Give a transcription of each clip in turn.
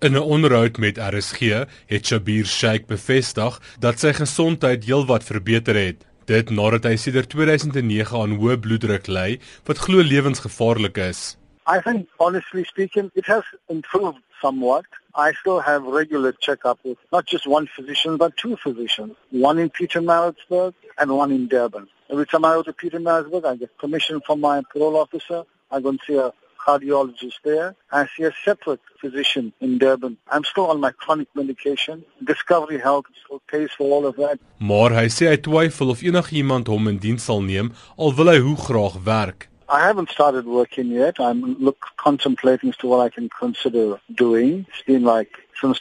In 'n onderhoud met RSG het Shabir Sheikh bevestig dat sy gesondheid heelwat verbeter het. Dit nadat hy sedert 2009 aan hoë bloeddruk ly wat glo lewensgevaarlik is. I think honestly speaking it has improved somewhat. I still have regular checkups with not just one physician but two physicians, one in Pietermaritzburg and one in Durban. Every time I go to Pietermaritzburg I get permission from my parole officer. I go and see a cardiologist there. I see a separate physician in Durban. I'm still on my chronic medication. Discovery Health still pays for all of that. Maar hy sê hy twyfel of enigiemand hom in diens sal neem al wil hy hoe graag werk. I haven't started working yet. I'm look contemplating as to what I can consider doing. It's been like since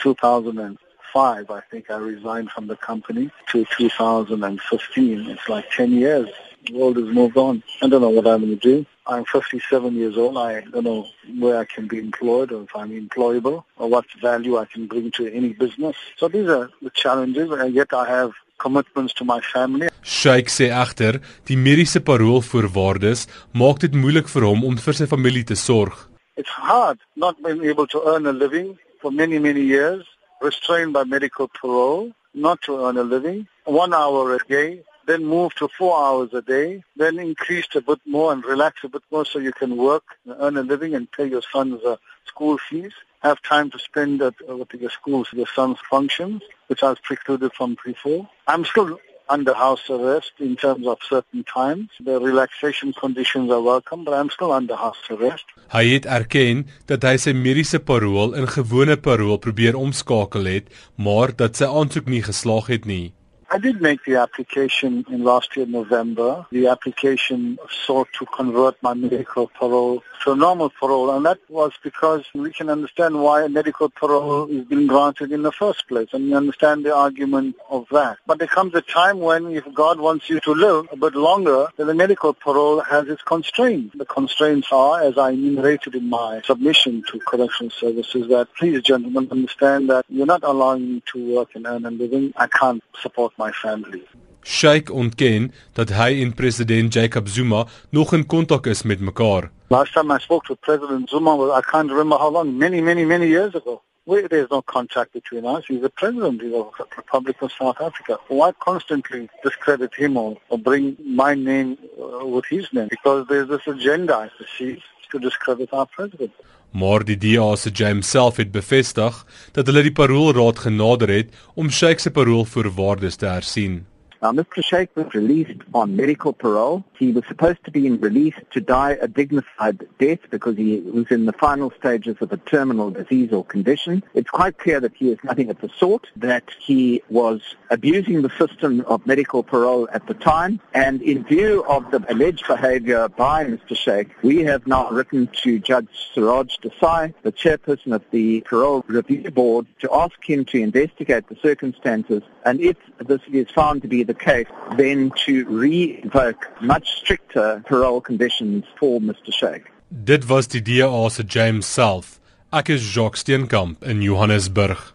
2005 I think I resigned from the company to 2015. It's like 10 years. The world has moved on. I don't know what I'm going to do. I'm 57 years old. I don't know where I can be employed or if I'm employable or what value I can bring to any business. So these are the challenges and yet I have commitments to my family. Shaik sê egter, die mediese paroolvoorwaardes maak dit moeilik vir hom om vir sy familie te sorg. It's hard not being able to earn a living for many many years, restrained by medical parole, not to earn a living, 1 hour a day then move to four hours a day, then increase a bit more and relax a bit more so you can work, earn a living and pay your son's uh, school fees, have time to spend at uh, with your school's, your son's functions, which I was precluded from before. I'm still under house arrest in terms of certain times. The relaxation conditions are welcome, but I'm still under house arrest. Hy het erken dat hy sy mediese parol in gewone parol probeer omskakel het, maar dat sy aansoek nie geslaag het nie. I did make the application in last year November. The application sought to convert my medical parole to a normal parole, and that was because we can understand why a medical parole is being granted in the first place, and we understand the argument of that. But there comes a time when, if God wants you to live a bit longer, then the medical parole has its constraints. The constraints are, as I enumerated in my submission to correctional services, that please, gentlemen, understand that you're not allowing me to work and earn a living. I can't support my family. Sheikh ontken dat hy en president Jacob Zuma nog in kontak is met mekaar. Last time I spoke to President Zuma, I can't remember how long, many, many, many years ago. Where there's no contact between us. He's the president of the Republic of South Africa. Why constantly discredit him or, or bring my name uh, with his name? Because there's this agenda, I see, to discredit our president. Maar die DA se James self het bevestig dat hulle die paroolraad genader het om Sheikh se paroolvoorwaardes te hersien. Now, Mr. Shaik was released on medical parole. He was supposed to be released to die a dignified death because he was in the final stages of a terminal disease or condition. It's quite clear that he is nothing of the sort, that he was abusing the system of medical parole at the time. And in view of the alleged behavior by Mr. Shaik, we have now written to Judge Siraj Desai, the chairperson of the Parole Review Board, to ask him to investigate the circumstances. And if this is found to be the case, then to re-invoke much stricter parole conditions for Mr. Sheikh. Dit was die DA se James self. Ek is Jacques Steenkamp in Johannesburg.